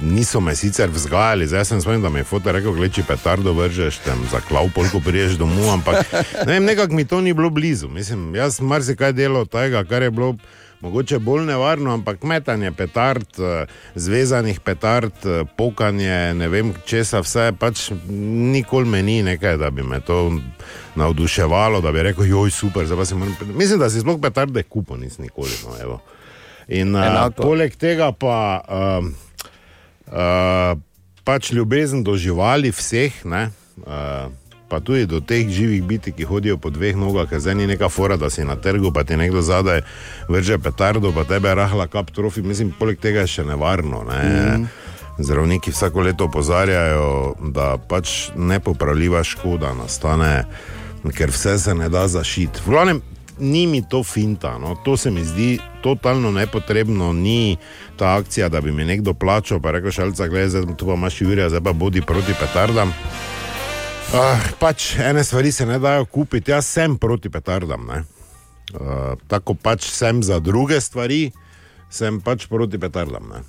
Niso me sicer vzgajali, zdaj sem spomnil, da mi je fotor rekel, gledaj, če petardo vržeš, tam za klav, polko priješ domov, ampak ne vem, nekako mi to ni bilo blizu. Mislim, jaz marsikaj delal tega, kar je bilo mogoče bolj nevarno, ampak metanje petard, eh, zvezanih petard, eh, pokanje, ne vem česa vse, pač nikoli me ni nekaj, da bi me to navduševalo, da bi rekel, joj, super, zdaj pa si moram. pet-" Mislim, da si sploh petarde kupo nisem nikoli. No, evo. In uh, Enako. poleg tega pa. Uh, Uh, pač ljubezen do živali, vseh, ne, uh, pa tudi do teh živih biti, ki hodijo po dveh nogah, ker zdaj ni neka fora, da si na trgu, pa ti nekdo zadaj vrže petardo, pa tebe rahla kap trofi. Mislim, poleg tega je še nevarno. Ne. Mm. Zdravniki vsako leto opozarjajo, da pač nepopravljiva škoda nastane, ker vse se ne da zašiti. V glavnem, ni mi to finta, no. to se mi zdi totalno nepotrebno, ni ta akcija, da bi mi nekdo plačal, pa rekel šalca, gledaj, tu pa imaš Jurija, zdaj pa bodi proti petardam. Uh, pač ene stvari se ne dajo kupiti, jaz sem proti petardam. ne. Uh, tako pač sem za druge stvari, sem pač proti petardam. Ne.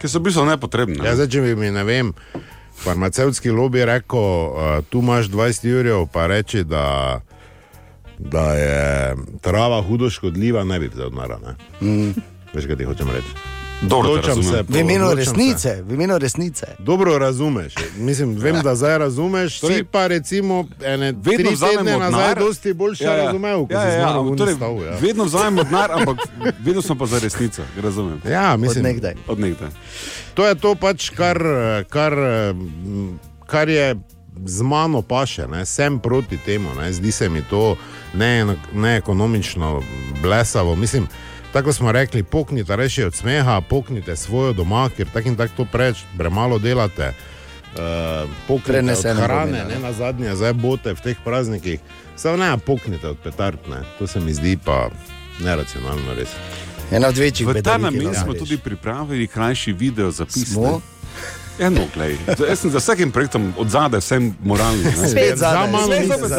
Ki so v bistvu nepotrebne. Ja, zdaj, če bi mi, ne vem, farmacevtski lobby rekel, uh, tu imaš 20 jurjev, pa reči, da, da je trava hudo škodljiva, ne bi vzel narane. Mm. Veš, kaj ti hočem reči? Dobro se, V imenu resnice, v imenu resnice. Dobro razumeš. Mislim, vem, da zdaj razumeš. Torej, Si pa recimo ene Vedno vzamemo nazaj dosti boljše ja, ja. razumel, kot ja, ja, ja, v torej, stavu. Ja. Vedno vzamemo denar, ampak vedno smo pa za resnico. Razumem. ja, mislim, Od nekdaj. Od nekdaj. To je to pač, kar, kar, mm, kar je z mano paše, ne? sem proti temu, ne? zdi se mi to ne- neekonomično, blesavo. Mislim, tako smo rekli, poknite reši od smeha, poknite svojo doma, ker tako in tako to preč, premalo delate. Uh, poknite od hrane, ne ne. na zadnje, zdaj bote v teh praznikih. Samo ne, poknite od petard, ne. to se mi zdi pa neracionalno res. Ena od večjih V ta namen smo tudi pripravili krajši video zapis. Smo? Eno, glej. Za- Jaz sem za vsakim projektom od zadaj vsem moralni. ne. Spet za mano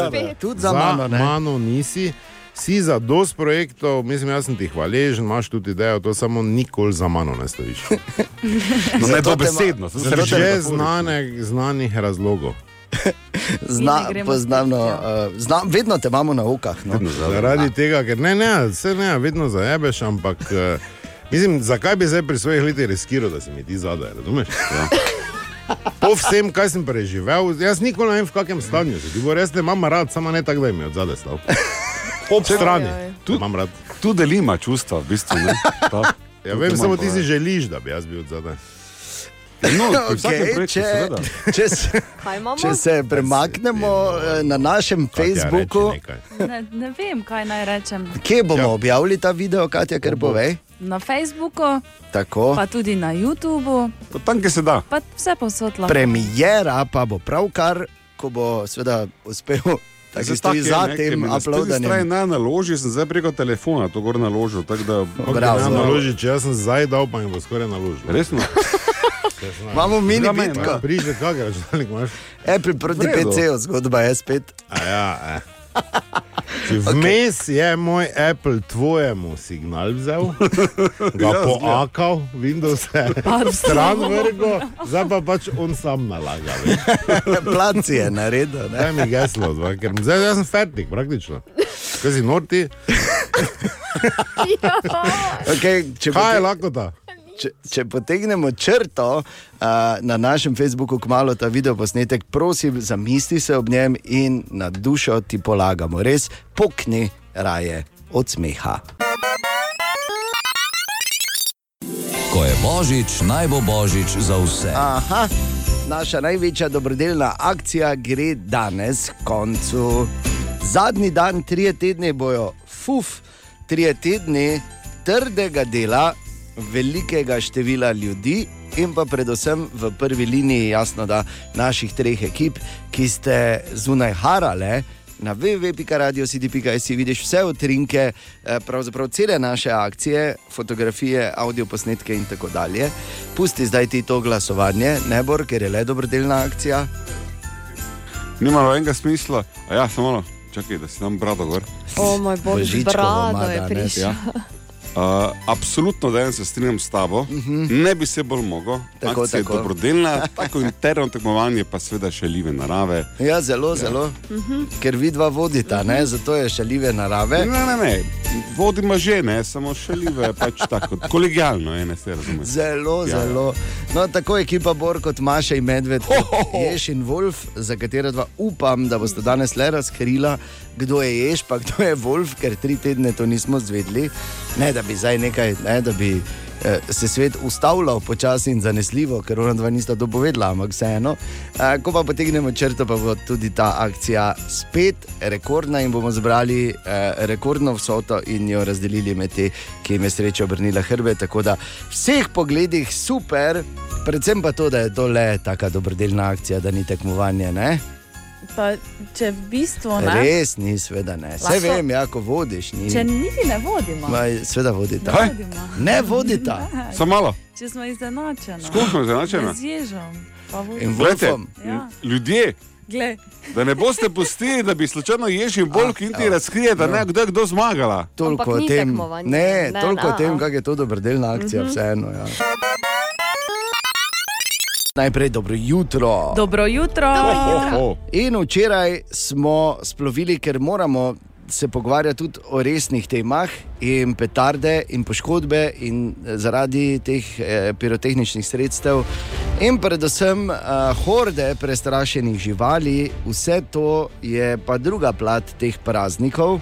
spet. Tudi za mano, ne. mano nisi. Si za dost projektov, mislim, jaz sem ti hvaležen, imaš tudi idejo, to samo nikoli za mano ne stojiš. (laughs) No, ne dobesedno, zato se Zaradi reče že znane, znanih razlogov. (laughs) Zna, In ne gremo poznamno, spet, uh, znam, vedno te imamo na okah. No. Zaradi tega, ker ne, ne, vse ne, vedno zajebeš, ampak eh, mislim, zakaj bi zdaj pri svojih letih riskiral, da si mi ti zadaj, razumeš? Ja. Po vsem, kaj sem preživel, jaz nikoli ne vem, v kakšnem stanju si. Ti bo res ne imam rad, samo ne tako, da mi od zadaj stal. Ob strani, Tu, imam rad. tu delima čustva, v bistvu. Ne? Ta, (laughs) Ja, vem, samo ti si želiš, da bi jaz bil od zadaj. No, (laughs) vsakem projektu, če, seveda. če, se, če se premaknemo eh, na našem Facebooku, Ne, ne vem, kaj naj rečem. kje bomo ja. objavili ta video, Katja, ker povej. Na Facebooku, Tako. pa tudi na YouTubu, Tam, kjer se da. pa vse posod lahko. Premijera pa bo pravkar, ko bo seveda uspel. Tako Zdaj, stoji za ne, tem ker mi na uploadanjem. Naloži, sem zdaj preko telefona to gor naložil. tako Da, Bravo, ne naloži, če jaz sem zdaj dal, pa mi bo skoraj naložil. Resno? Imamo mini Zdaj meni, bitko. ja. Priže, kakšen računalnik (laughs) imaš? Apple proti. PC-ju, zgodba je spet. A ja, eh. (laughs) Vmes je moj Apple tvojemu signal vzel, ga Ja, poakal, Windows je (laughs) stran vrgo, zdaj pa pač on sam nalaga. Plac je naredil. ne. Daj mi geslo, dva, ker zdaj jaz sem fertik, praktično. Kaj si norti? Okay, Kaj je lakota? Če, če potegnemo črto uh, na našem Facebooku, kmalo ta video posnetek, prosim, zamisli se ob njem in na dušo ti polagamo. Res pokni raje od smeha. Ko je božič, naj bo božič za vse. Aha, naša največja dobrodelna akcija gre danes k koncu. Zadnji dan, trije tedni bojo, fuf, trije tedni trdega dela, velikega števila ljudi in pa predvsem v prvi liniji, jasno, da naših treh ekip, ki ste zunaj harale. Na www.radiocity.js vidiš vse utrinke, eh, pravzaprav cele naše akcije, fotografije, audio posnetke in tako dalje. Pusti zdaj ti to glasovanje, ne bor, ker je le dobrodelna akcija. Nima nobenega smisla. A ja, samo malo, čakaj, da si nam brado gor. O moj bog, Božičkova brado je prišel. Ja. (laughs) Uh, absolutno, da se strinjam s tabo, uh -huh. ne bi se bolj mogel. Mhm. Tako, Akcija je tako. dobrodelna, (laughs) tako interno tekmovanje, pa seveda šaljive narave. Ja, zelo, zelo. Ker vi dva vodita, ne? zato je šaljive narave. Ne, ne, ne, vodimo že, ne, samo šaljive, pač tako, kolegijalno, ene se razume. Zelo, Ja. ja. zelo. No, tako ekipa Bor kot Maša in Medved, Ješ in Wolf, za katero dva upam, da boste danes le razkrila, kdo je Ješ, pa kdo je Wolf, ker tri tedne to nismo zvedli. Ne, da bi zdaj nekaj, ne, da bi eh, se svet ustavljal počasi in zanesljivo, ker ona dva nista to povedala, ampak vseeno. Eh, ko pa potegnemo črto, pa bo tudi ta akcija spet rekordna in bomo zbrali eh, rekordno vsoto in jo razdelili med te, ki jim je sreča obrnila hrbe. Tako da vseh pogledih super, predvsem pa to, da je to le taka dobrodelna akcija, da ni tekmovanje. Ne? Pa, če v bistvu ne. Res ni, sveda ne. Vse vem, ja, ko vodiš. Ni. Če niti ne vodimo. Maj, sveda vodita. Kaj? Vodimo. Ne vodita. (laughs) Ne. Samo malo. Če smo izenačeni. S kom smo izenačeni? Z ježom. In Wolfom. Ja. ljudje, Glej. da ne boste pustili, da bi slučajno ježil bolj, ki ti razkrije, da ne, kdo je kdo zmagala. Toliko o tem, ne, Ne, toliko o ne, tem, kako je to dobrodelna akcija. Mhm. Vseeno, ja. Najprej dobro jutro. Dobro jutro. In včeraj smo splovili, ker moramo se pogovarjati tudi o resnih temah, in petarde, in poškodbe, in eh, zaradi teh eh, pirotehničnih sredstev, in predvsem eh, horde prestrašenih živali, vse to je pa druga plat teh praznikov.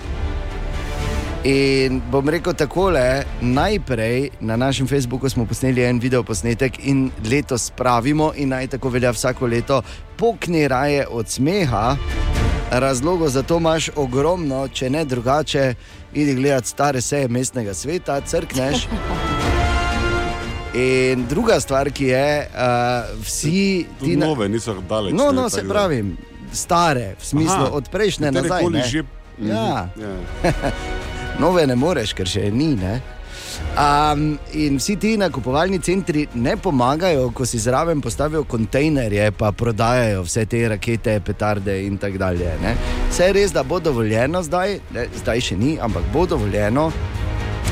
In bom rekel takole, najprej na našem Facebooku smo posneli en video posnetek in letos pravimo, in naj tako velja vsako leto, pokni raje od smeha. Razlogov za to imaš ogromno, če ne drugače, idi gledati stare seje mestnega sveta, crkneš. In druga stvar, ki je, uh, vsi Tudi na- nove niso daleč. No, no, se pravim, stare, v smislu Aha, od prejšnje nazaj. Ne? že- Mhm, Ja. (laughs) Nove ne moreš, ker še ni. Ne? Um, in vsi ti nakupovalni centri ne pomagajo, ko si zraven postavijo kontejnerje, pa prodajajo vse te rakete, petarde in tako dalje. Ne. Vse je res, da bo dovoljeno zdaj, ne, zdaj še ni, ampak bo dovoljeno.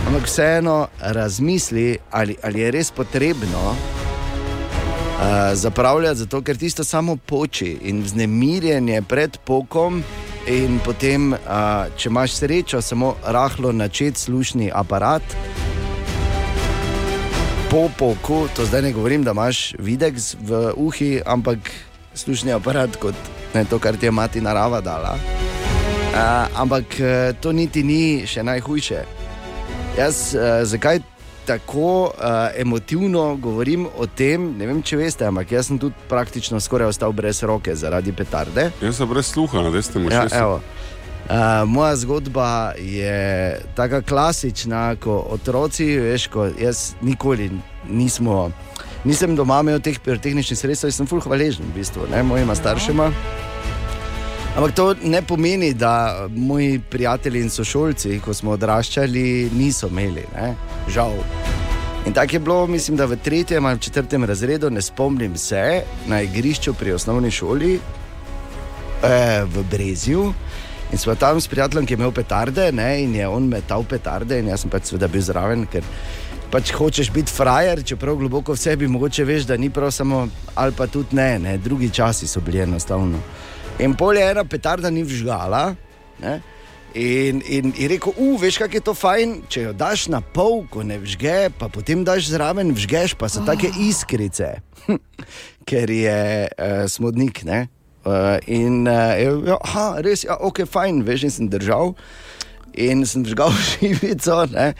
Ampak vseeno razmisli, ali, ali je res potrebno uh, zapravljati, zato ker tisto samo poči in vznemirjenje pred pokom. In potem, uh, če imaš srečo, samo rahlo načet slušni aparat. Po poku, to zdaj ne govorim, da imaš videk v uhi, ampak slušni aparat kot ne, to, kar ti je mati narava dala. Uh, ampak uh, to niti ni še najhujše. Jaz, uh, zakaj tako uh, emotivno govorim o tem? Ne vem, če veste, ampak jaz sem tudi praktično skoraj ostal brez roke zaradi petarde. Jaz sem brez sluha, da ste mu Ja, še evo. Uh, moja zgodba je tako klasična, kot otroci. Veš, ko jaz nikoli nismo, nisem doma imel teh pirotehničnih sredstev, jaz sem fulh hvaležen v bistvu, ne, mojima staršema. Ampak to ne pomeni, da moji prijatelji in sošolci, ko smo odraščali, niso imeli, ne? žal. In tako je bilo, mislim, da v tretjem ali četrtem razredu, ne spomnim se, na igrišču pri osnovni šoli eh, v Brezju. In smo tam s prijateljem, ki je imel petarde, ne, in je on metal petarde, in jaz sem pač seveda bil zraven, ker pač hočeš biti frajer, čeprav globoko v sebi mogoče veš, da ni prav samo, ali pa tudi ne, ne, drugi časi so bili enostavno. In polje ena petarda ni vžgala. Ne? In, in, in rekel, uf, veš, kako je to fajn, če jo daš na pol, ko ne vžge, pa potem daš zraven, vžgeš, pa so take iskrice, (laughs) ker je uh, smodnik. Ne? Uh, in uh, je, ja, aha, res je, ja, ok, fajn, veš, in sem držal. In sem žgal (laughs) šibico, ne?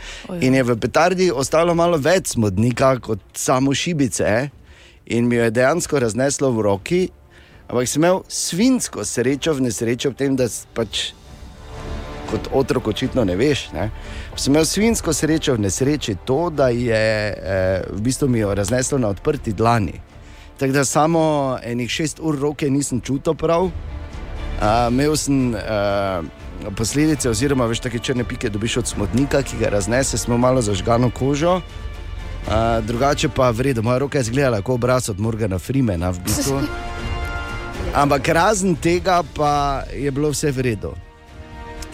in je v petardi ostalo malo več smodnika kot samo šibice, in mi jo je dejansko razneslo v roki. Ampak sem imel svinsko srečo v nesrečo, v tem, da pač kot otrok očitno ne veš. Ne? Sem imel svinsko srečo v nesreči to, da je eh, v bistvu mi jo razneslo na odprti dlani. Tako da samo enih šest ur roke nisem čutil prav. Uh, imel sem uh, posledice, oziroma veš, take črne pike dobiš od smodnika, ki ga raznese, smo malo zažgano kožo. Uh, drugače pa vredno, moja roka je izgledala kot obraz od Morgana Freemana v bistvu. (laughs) Ampak razen tega pa je bilo vse v redu.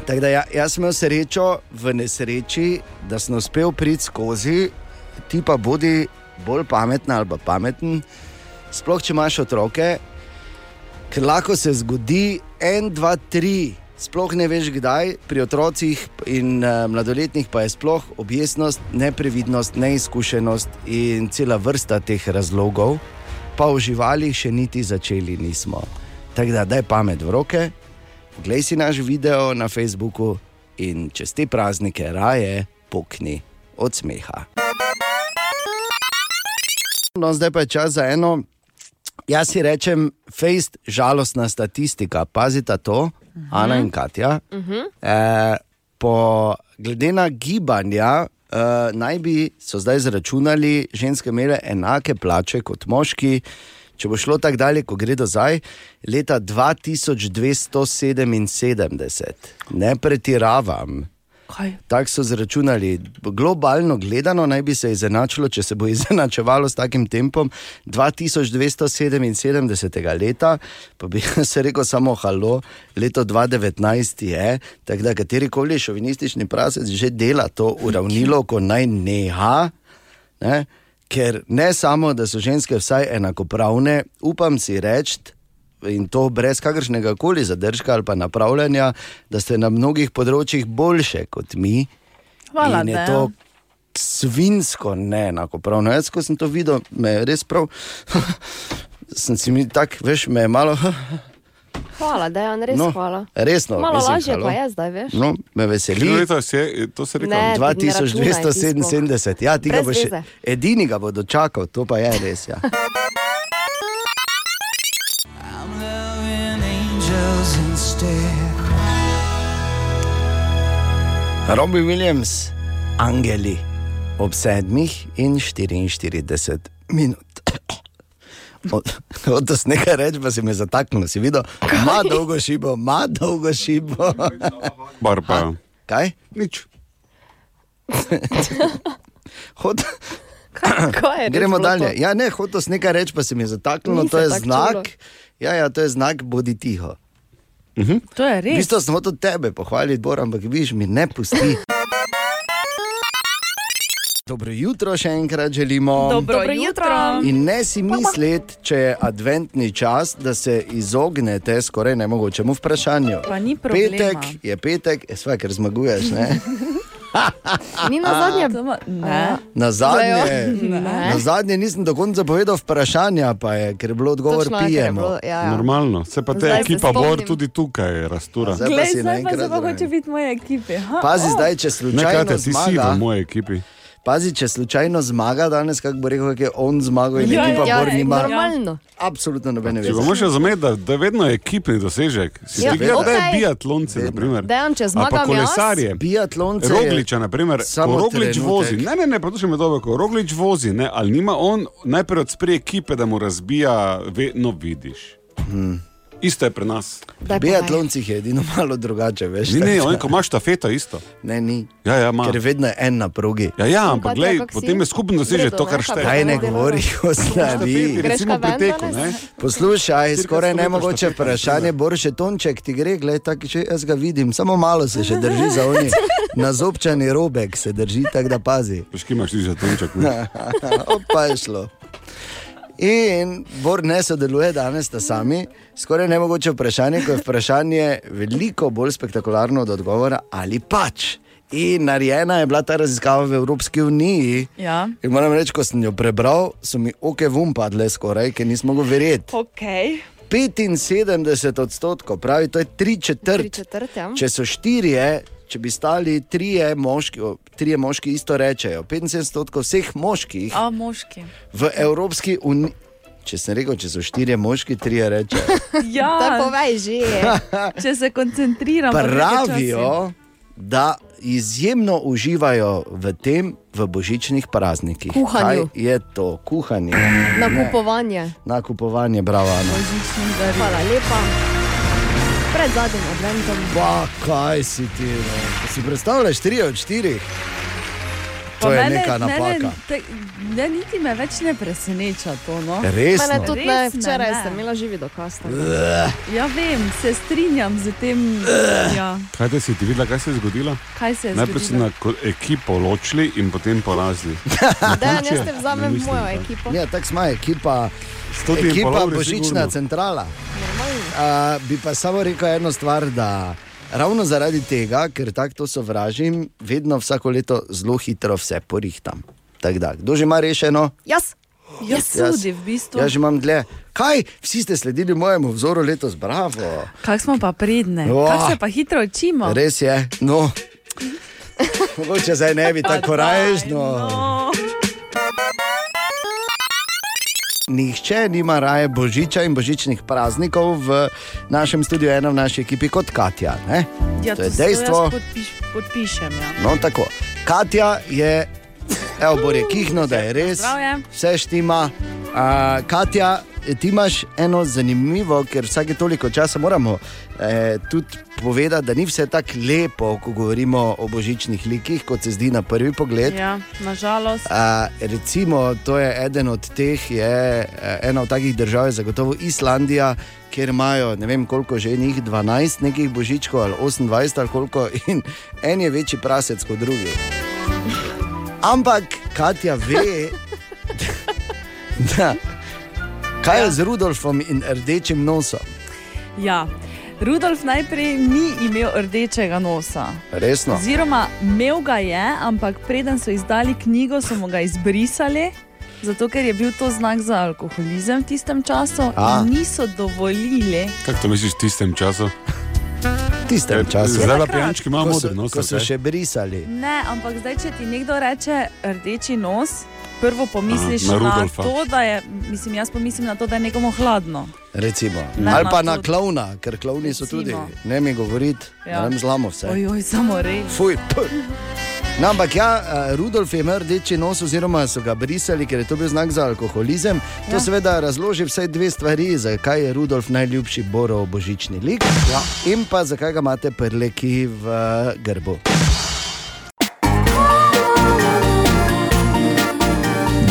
Tako da ja, jaz sem imel srečo v nesreči, da sem uspel priti skozi, ti pa bodi bolj pameten ali pa pameten, sploh če imaš otroke, ker lahko se zgodi en, dva, tri. Sploh ne veš kdaj, pri otrocih in uh, mladoletnih pa je sploh objesnost, neprevidnost, neizkušenost in cela vrsta teh razlogov, pa v živalih še niti začeli nismo. Tako da daj pamet v roke, Poglej si naš video na Facebooku in čez te praznike raje pokni od smeha. No, zdaj pa je čas za eno, jaz si rečem, fejst žalostna statistika. Pazite to, uh -huh. Ana in Katja. Uh -huh. e, po, glede na gibanja, naj bi so zdaj zračunali, ženske imele enake plače kot moški. Če bo šlo tako dalje, ko gre do zdaj, leta 2277, ne pretiravam. Tako so zračunali. Globalno gledano naj bi se izenačilo, če se bo (laughs) izenačevalo s takim tempom, 2277 leta, pa bi (laughs) se rekel samo halo, leto 2019 je, tako da katerikoli šovinistični prasec že dela to uravnilo, ko naj neha. Ne? Ker ne samo, da so ženske vsaj enakopravne, upam si reči, in to brez kakršnega koli zadržka ali pa napravljanja, da ste na mnogih področjih boljše kot mi. Hvala, in je Dejan. to svinsko neenakopravno. Jaz, ko sem to videl, me je res prav. (laughs) sem si mi tak, veš, me je malo. (laughs) Hvala, Dejan, res No, hvala. resno, Malo mislim, lažje halo. pa je zdaj, veš. No, me veseli. Leto je- to se rekel? Računaj, ti 2277, ja, ti ga boš veze. edini ga bo dočakal, to pa je res. Ja. (laughs) Robbie Williams, Angeli, ob sedmih in 44 minut. (coughs) Hotel sem nekaj reči, pa si me zataknil, si videl, ima dolgo šibo, ima dolgo šibo. (laughs) Barba. Kaj? Nič. (laughs) Hod... kaj (coughs) res Gremo dalje. to? Ja, ne, hotel sem nekaj reči, pa se mi je zataknilo. Ni To je znak. čulo. Ja, ja, to je znak, bodi tiho. To je V res. bistvu sem hotel tebe pohvaliti, Bor, ampak vidiš, mi ne pusti. Dobro jutro, še enkrat želimo. Dobro Dobro jutro. In ne si misliti, če je adventni čas, da se izognete skoraj nemogočemu vprašanju. Pa ni problema. Petek je petek, je svaj, ker zmaguješ. (laughs) (laughs) Ni na zadnje. Ne. Na zadnje, Ne. na zadnje nisem do konca povedal vprašanja, pa je, ker je bilo odgovor Točno pijemo. bilo- ja, ja. Normalno, se pa te Zdaj ekipa Bor tudi tukaj rastura. Zdaj pa Glej, si zdaj pa hoče biti moje ekipe. Ha? Pazi o. zdaj, če Ne, kaj slučajno te, si zmaga. v moji ekipi. Pazi, če slučajno zmaga danes, kako bo rekel, je on zmagal in Ja, ekipa ja, Bor nima. Normalno. Absolutno nobene Če veze. bomo še zameti, da, da je vedno ekipni dosežek. Si Ja, ti gledal, da je biatlonci, na primer. Dejan, če Ali pa kolesarje. Biatlonce je- Rogliča, na primer, Samo ko Roglič trenutek. vozi. Ne, ne, ne, poslušaj me dobro, ko Roglič vozi, ne, ali nima on najprej od sprej ekipe, da mu razbija, ve, no vidiš. Hmm. Isto je pri nas. Pri biatloncih je edino (laughs) malo drugače, veš. Ni, ne, on, ko imaš štafeto, isto. Ne, ni. Ja, ja, ima. Ker vedno je en na progi. Ja, ja, In ampak glej, potem je skupno doseže Vredo, to, kar šteje. Kaj ne govori o? Štafeti, recimo pri teku, ne. Poslušaj, skoraj 100 metrov nemogoče vprašanje, Boris Tonček ti gre, gledaj, tako že jaz ga vidim, samo malo se še drži za oni. Na zobčani robek se drži, tako da pazi. Veš, ki imaš ti že tonček. (laughs) Opa je šlo. In Bor ne sodeluje danes, sta sami. Skoraj nemogoče vprašanje, ko je vprašanje veliko bolj spektakularno od odgovora, ali pač. In narejena je bila ta raziskava v Evropski uniji. Ja. In moram reči, ko sem jo prebral, so mi oke vum padle skoraj, ker nismo mogli verjeti. Okay. 75 odstotkov, pravi, to je tri četrt. Tri četrt, ja. Če so štirje, če bi stali trije moški, trije moški isto rečejo, 75 odstotkov vseh moških A, moški. v Evropski uniji. Če sem rekel, če so štirje moški, trije rečejo. (laughs) Ja, To povej že. (laughs) če se koncentriramo. Pravijo, da izjemno uživajo v tem, v božičnih praznikih. Kuhanju. Kaj je to? Kuhanje. Nakupovanje. Nakupovanje, bravo. Ana. Hvala lepa. Pred zadnjim adventom. Pa kaj si ti? No? Si predstavljaš tri od štirih? To je neka napaka. Ne, te, ne, niti me več ne preseneča to. No. Resno? Mene tudi ne, Res me včeraj ne. sem imela živi dokaz. Ja, vem, se strinjam z tem. Ja. Kaj te si ti videla, kaj se je zgodilo? Kaj se je Najprej so zgodilo? na ekipo ločili in potem porazili. (laughs) Dejan, jaz te Ne vzamem v mislim, mojo pa. ekipo. Ja, tako smo ekipa. Ekipa Božična sigurno. centrala. Uh, bi pa samo rekel eno stvar, da ravno zaradi tega, ker tako to sovražim, vedno vsako leto zelo hitro vse porihtam. Tako da, kdo že ima rešeno? Jaz. Jaz tudi, v bistvu. Jaz že imam dlje. Kaj, vsi ste sledili mojemu vzoru letos, bravo. Kako smo pa pridne, Vah. kako se pa hitro učimo. Res je, no. (laughs) Mogoče zdaj ne bi tako raješno. No. Nihče nima raje božiča in božičnih praznikov v našem studiu, ena v naši ekipi kot Katja. Ne? Ja, to je se dejstvo. Podpiš, podpišem. Ja. No, tako. Katja je, evo, bo je kihno, da je res. Vse štima. Uh, Katja, ti imaš eno zanimivo, ker vsake toliko časa moramo eh, tudi povedati, da ni vse tako lepo, ko govorimo o božičnih likih, kot se zdi na prvi pogled. Ja, nažalost. Uh, recimo, to je eden od teh, je eh, ena od takih držav, je zagotovo Islandija, kjer imajo ne vem koliko že njih, 12 nekih božičkov ali 28 ali koliko, (laughs) in en je večji prasec kot drugi. Ampak Katja ve, (laughs) da, kaj je z Rudolfom in rdečim nosom. Ja. Rudolf najprej ni imel rdečega nosa. Resno. Oziroma, imel ga je, ampak preden so izdali knjigo, so mu ga izbrisali. Zato, ker je bil to znak za alkoholizem v tistem času, A. in niso dovolili. Kako to misliš v tistem času? Tistem času. Zdaj pa pijančki ima Ko so- modri nos. Ko so kaj? še brisali. Ne, ampak zdaj, če ti nekdo reče rdeči nos, prvo pomisliš Aha, na na, to, da je, mislim, jaz pomislim na to, da je nekomu hladno. Recimo. Ne, Ali pa to- na klovna, ker klovni so tudi. Recimo. Ne mi govoriti, Ja. da nam zlamo vse. Oj, oj, samo rej. Fuj, puh. No, ampak ja, eh, Rudolf je imel rdeči nos, oziroma so ga brisali, ker je to bil znak za alkoholizem. To Ja. seveda razloži vsaj dve stvari, zakaj je Rudolf najljubši borov božični lik ja. in pa zakaj ga imate prleki v grbu.